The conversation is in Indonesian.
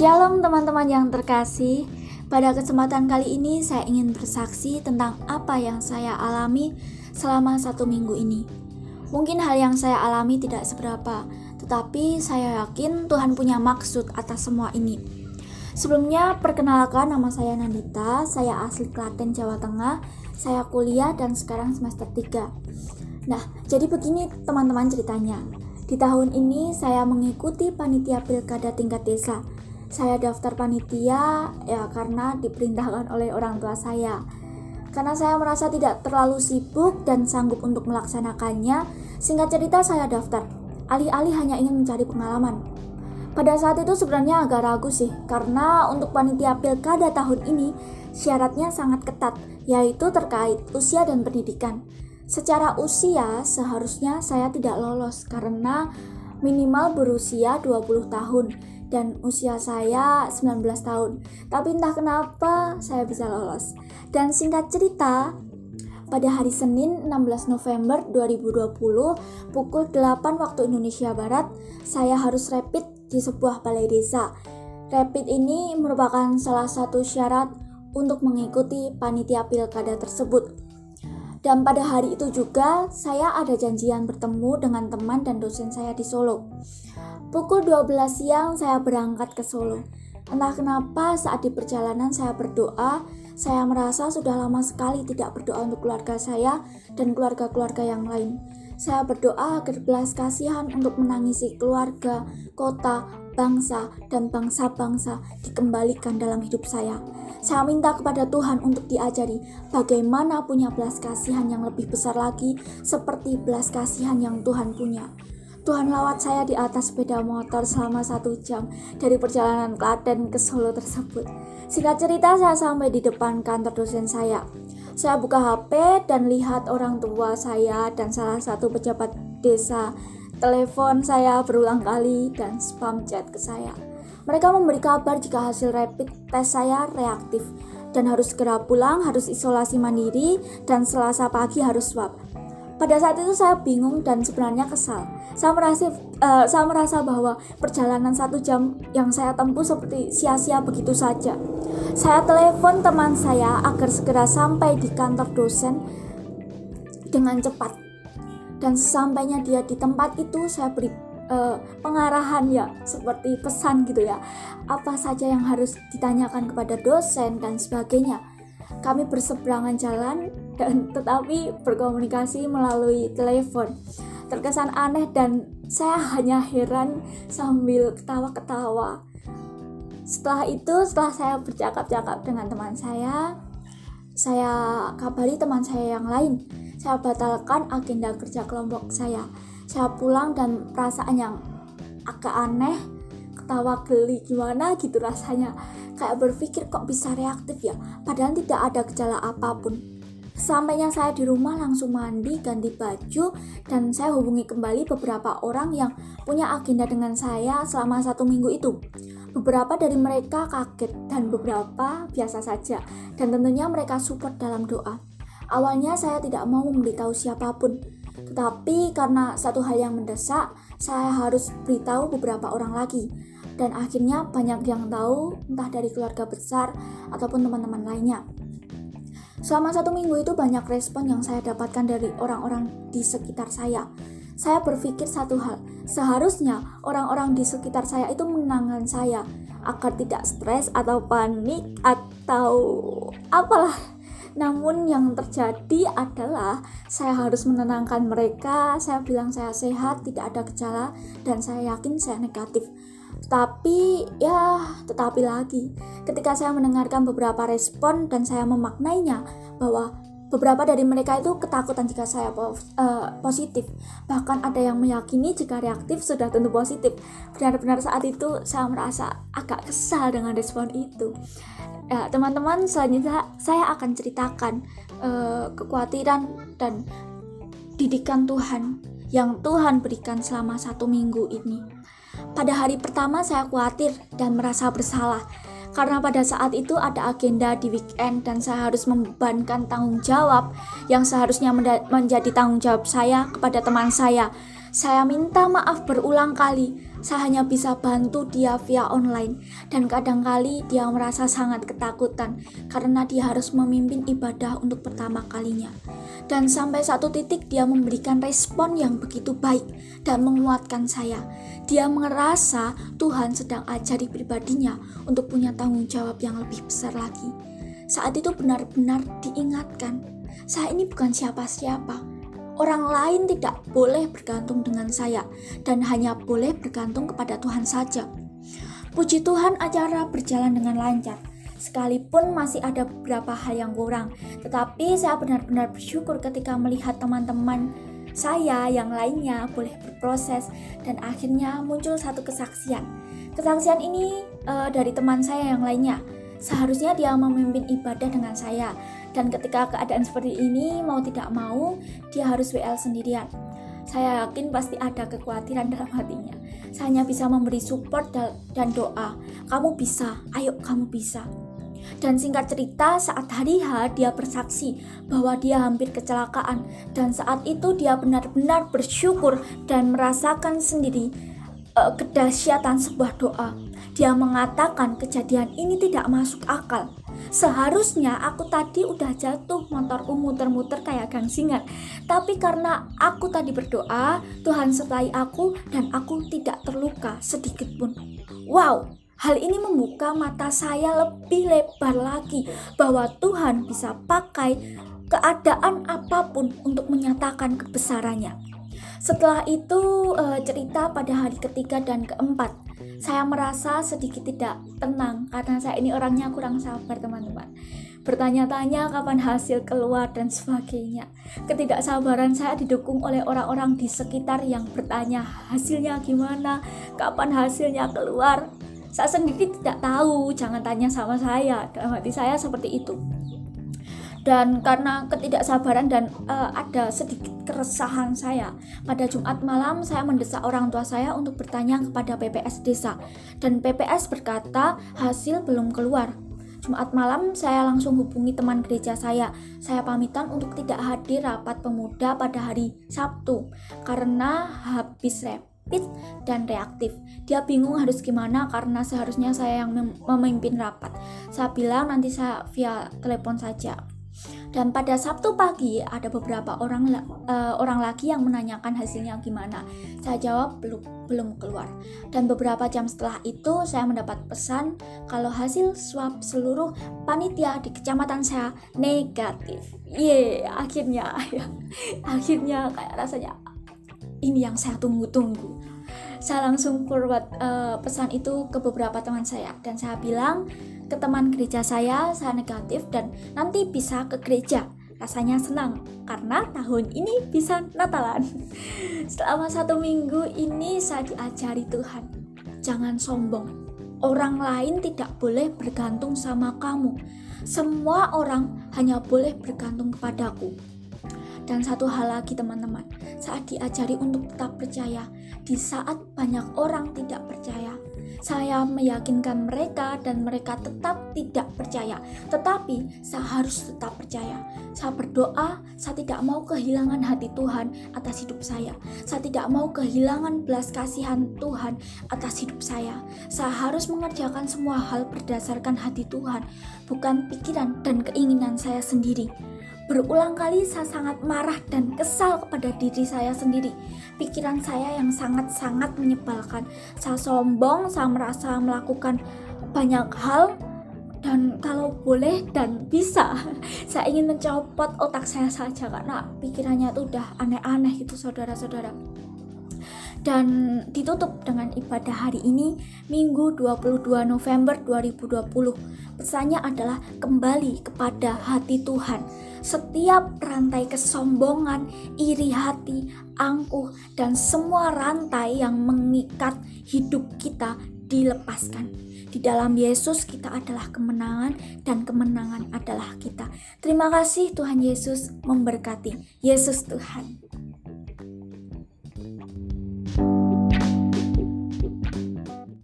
Shalom teman-teman yang terkasih. Pada kesempatan kali ini saya ingin bersaksi tentang apa yang saya alami selama satu minggu ini. Mungkin hal yang saya alami tidak seberapa, tetapi saya yakin Tuhan punya maksud atas semua ini. Sebelumnya perkenalkan nama saya Nandita, saya asli Klaten, Jawa Tengah. Saya kuliah dan sekarang semester 3. Nah, jadi begini teman-teman ceritanya. Di tahun ini saya mengikuti panitia pilkada tingkat desa saya daftar panitia ya karena diperintahkan oleh orang tua saya. Karena saya merasa tidak terlalu sibuk dan sanggup untuk melaksanakannya, singkat cerita saya daftar. Alih-alih hanya ingin mencari pengalaman. Pada saat itu sebenarnya agak ragu sih, karena untuk panitia pilkada tahun ini syaratnya sangat ketat, yaitu terkait usia dan pendidikan. Secara usia seharusnya saya tidak lolos karena minimal berusia 20 tahun dan usia saya 19 tahun. Tapi entah kenapa saya bisa lolos. Dan singkat cerita, pada hari Senin 16 November 2020 pukul 8 waktu Indonesia Barat, saya harus rapid di sebuah balai desa. Rapid ini merupakan salah satu syarat untuk mengikuti panitia pilkada tersebut. Dan pada hari itu juga saya ada janjian bertemu dengan teman dan dosen saya di Solo. Pukul 12 siang saya berangkat ke Solo. Entah kenapa saat di perjalanan saya berdoa, saya merasa sudah lama sekali tidak berdoa untuk keluarga saya dan keluarga-keluarga yang lain. Saya berdoa agar belas kasihan untuk menangisi keluarga, kota, bangsa, dan bangsa-bangsa dikembalikan dalam hidup saya. Saya minta kepada Tuhan untuk diajari bagaimana punya belas kasihan yang lebih besar lagi seperti belas kasihan yang Tuhan punya. Tuhan lawat saya di atas sepeda motor selama satu jam dari perjalanan Klaten ke Solo tersebut. Singkat cerita, saya sampai di depan kantor dosen saya. Saya buka HP dan lihat orang tua saya dan salah satu pejabat desa. Telepon saya berulang kali dan spam chat ke saya. Mereka memberi kabar jika hasil rapid tes saya reaktif dan harus segera pulang, harus isolasi mandiri, dan selasa pagi harus swab. Pada saat itu saya bingung dan sebenarnya kesal. Saya merasa, uh, saya merasa bahwa perjalanan satu jam yang saya tempuh seperti sia-sia begitu saja. Saya telepon teman saya agar segera sampai di kantor dosen dengan cepat. Dan sesampainya dia di tempat itu saya beri uh, pengarahan ya seperti pesan gitu ya apa saja yang harus ditanyakan kepada dosen dan sebagainya kami berseberangan jalan dan tetapi berkomunikasi melalui telepon. Terkesan aneh dan saya hanya heran sambil ketawa-ketawa. Setelah itu, setelah saya bercakap-cakap dengan teman saya, saya kabari teman saya yang lain. Saya batalkan agenda kerja kelompok saya. Saya pulang dan perasaan yang agak aneh, ketawa geli gimana gitu rasanya kayak berpikir kok bisa reaktif ya, padahal tidak ada gejala apa pun. Sampainya saya di rumah langsung mandi, ganti baju, dan saya hubungi kembali beberapa orang yang punya agenda dengan saya selama satu minggu itu. Beberapa dari mereka kaget dan beberapa biasa saja, dan tentunya mereka support dalam doa. Awalnya saya tidak mau memberitahu siapa pun, tetapi karena satu hal yang mendesak, saya harus beritahu beberapa orang lagi dan akhirnya banyak yang tahu entah dari keluarga besar ataupun teman-teman lainnya. Selama satu minggu itu banyak respon yang saya dapatkan dari orang-orang di sekitar saya. Saya berpikir satu hal, seharusnya orang-orang di sekitar saya itu menenangkan saya agar tidak stres atau panik atau apalah namun yang terjadi adalah saya harus menenangkan mereka. Saya bilang saya sehat, tidak ada gejala dan saya yakin saya negatif. Tapi ya, tetapi lagi, ketika saya mendengarkan beberapa respon dan saya memaknainya bahwa beberapa dari mereka itu ketakutan jika saya uh, positif. Bahkan ada yang meyakini jika reaktif sudah tentu positif. Benar-benar saat itu saya merasa agak kesal dengan respon itu. Ya, teman-teman, selanjutnya saya akan ceritakan uh, kekhawatiran dan didikan Tuhan yang Tuhan berikan selama satu minggu ini. Pada hari pertama saya khawatir dan merasa bersalah karena pada saat itu ada agenda di weekend dan saya harus membebankan tanggung jawab yang seharusnya menjadi tanggung jawab saya kepada teman saya. Saya minta maaf berulang kali. Saya hanya bisa bantu dia via online dan kadang-kali dia merasa sangat ketakutan karena dia harus memimpin ibadah untuk pertama kalinya. Dan sampai satu titik dia memberikan respon yang begitu baik dan menguatkan saya. Dia merasa Tuhan sedang ajari pribadinya untuk punya tanggung jawab yang lebih besar lagi. Saat itu benar-benar diingatkan, saya ini bukan siapa-siapa. Orang lain tidak boleh bergantung dengan saya dan hanya boleh bergantung kepada Tuhan saja. Puji Tuhan acara berjalan dengan lancar sekalipun masih ada beberapa hal yang kurang. Tetapi saya benar-benar bersyukur ketika melihat teman-teman saya yang lainnya boleh berproses dan akhirnya muncul satu kesaksian. Kesaksian ini uh, dari teman saya yang lainnya. Seharusnya dia memimpin ibadah dengan saya dan ketika keadaan seperti ini mau tidak mau dia harus WL sendirian. Saya yakin pasti ada kekhawatiran dalam hatinya. Saya hanya bisa memberi support dan doa. Kamu bisa, ayo kamu bisa. Dan singkat cerita, saat hari H dia bersaksi bahwa dia hampir kecelakaan dan saat itu dia benar-benar bersyukur dan merasakan sendiri uh, kedahsyatan sebuah doa. Dia mengatakan kejadian ini tidak masuk akal. Seharusnya aku tadi udah jatuh motorku muter-muter kayak gangsingan. Tapi karena aku tadi berdoa, Tuhan sertai aku dan aku tidak terluka sedikit pun. Wow, Hal ini membuka mata saya lebih lebar lagi bahwa Tuhan bisa pakai keadaan apa pun untuk menyatakan kebesarannya. Setelah itu eh, cerita pada hari ketiga dan keempat, saya merasa sedikit tidak tenang karena saya ini orangnya kurang sabar teman-teman. Bertanya-tanya kapan hasil keluar dan sebagainya. Ketidaksabaran saya didukung oleh orang-orang di sekitar yang bertanya hasilnya gimana, kapan hasilnya keluar saya sendiri tidak tahu jangan tanya sama saya dalam hati saya seperti itu dan karena ketidaksabaran dan uh, ada sedikit keresahan saya pada Jumat malam saya mendesak orang tua saya untuk bertanya kepada PPS desa dan PPS berkata hasil belum keluar Jumat malam saya langsung hubungi teman gereja saya. Saya pamitan untuk tidak hadir rapat pemuda pada hari Sabtu karena habis rapid dan reaktif. Dia bingung harus gimana karena seharusnya saya yang memimpin rapat. Saya bilang nanti saya via telepon saja. Dan pada Sabtu pagi ada beberapa orang uh, orang lagi yang menanyakan hasilnya gimana. Saya jawab belum belum keluar. Dan beberapa jam setelah itu saya mendapat pesan kalau hasil swab seluruh panitia di kecamatan saya negatif. Ye, akhirnya ya. akhirnya kayak rasanya ini yang saya tunggu-tunggu saya langsung forward uh, pesan itu ke beberapa teman saya dan saya bilang ke teman gereja saya saya negatif dan nanti bisa ke gereja. Rasanya senang karena tahun ini bisa Natalan. Selama satu minggu ini saya diajari Tuhan. Jangan sombong. Orang lain tidak boleh bergantung sama kamu. Semua orang hanya boleh bergantung kepadaku dan satu hal lagi teman-teman, saat diajari untuk tetap percaya, di saat banyak orang tidak percaya, saya meyakinkan mereka dan mereka tetap tidak percaya. Tetapi saya harus tetap percaya. Saya berdoa, saya tidak mau kehilangan hati Tuhan atas hidup saya. Saya tidak mau kehilangan belas kasihan Tuhan atas hidup saya. Saya harus mengerjakan semua hal berdasarkan hati Tuhan, bukan pikiran dan keinginan saya sendiri. Berulang kali saya sangat marah dan kesal kepada diri saya sendiri. Pikiran saya yang sangat-sangat menyebalkan. Saya sombong, saya merasa melakukan banyak hal dan kalau boleh dan bisa saya ingin mencopot otak saya saja karena pikirannya itu udah aneh-aneh gitu saudara-saudara dan ditutup dengan ibadah hari ini Minggu 22 November 2020. Pesannya adalah kembali kepada hati Tuhan. Setiap rantai kesombongan, iri hati, angkuh dan semua rantai yang mengikat hidup kita dilepaskan. Di dalam Yesus kita adalah kemenangan dan kemenangan adalah kita. Terima kasih Tuhan Yesus memberkati. Yesus Tuhan.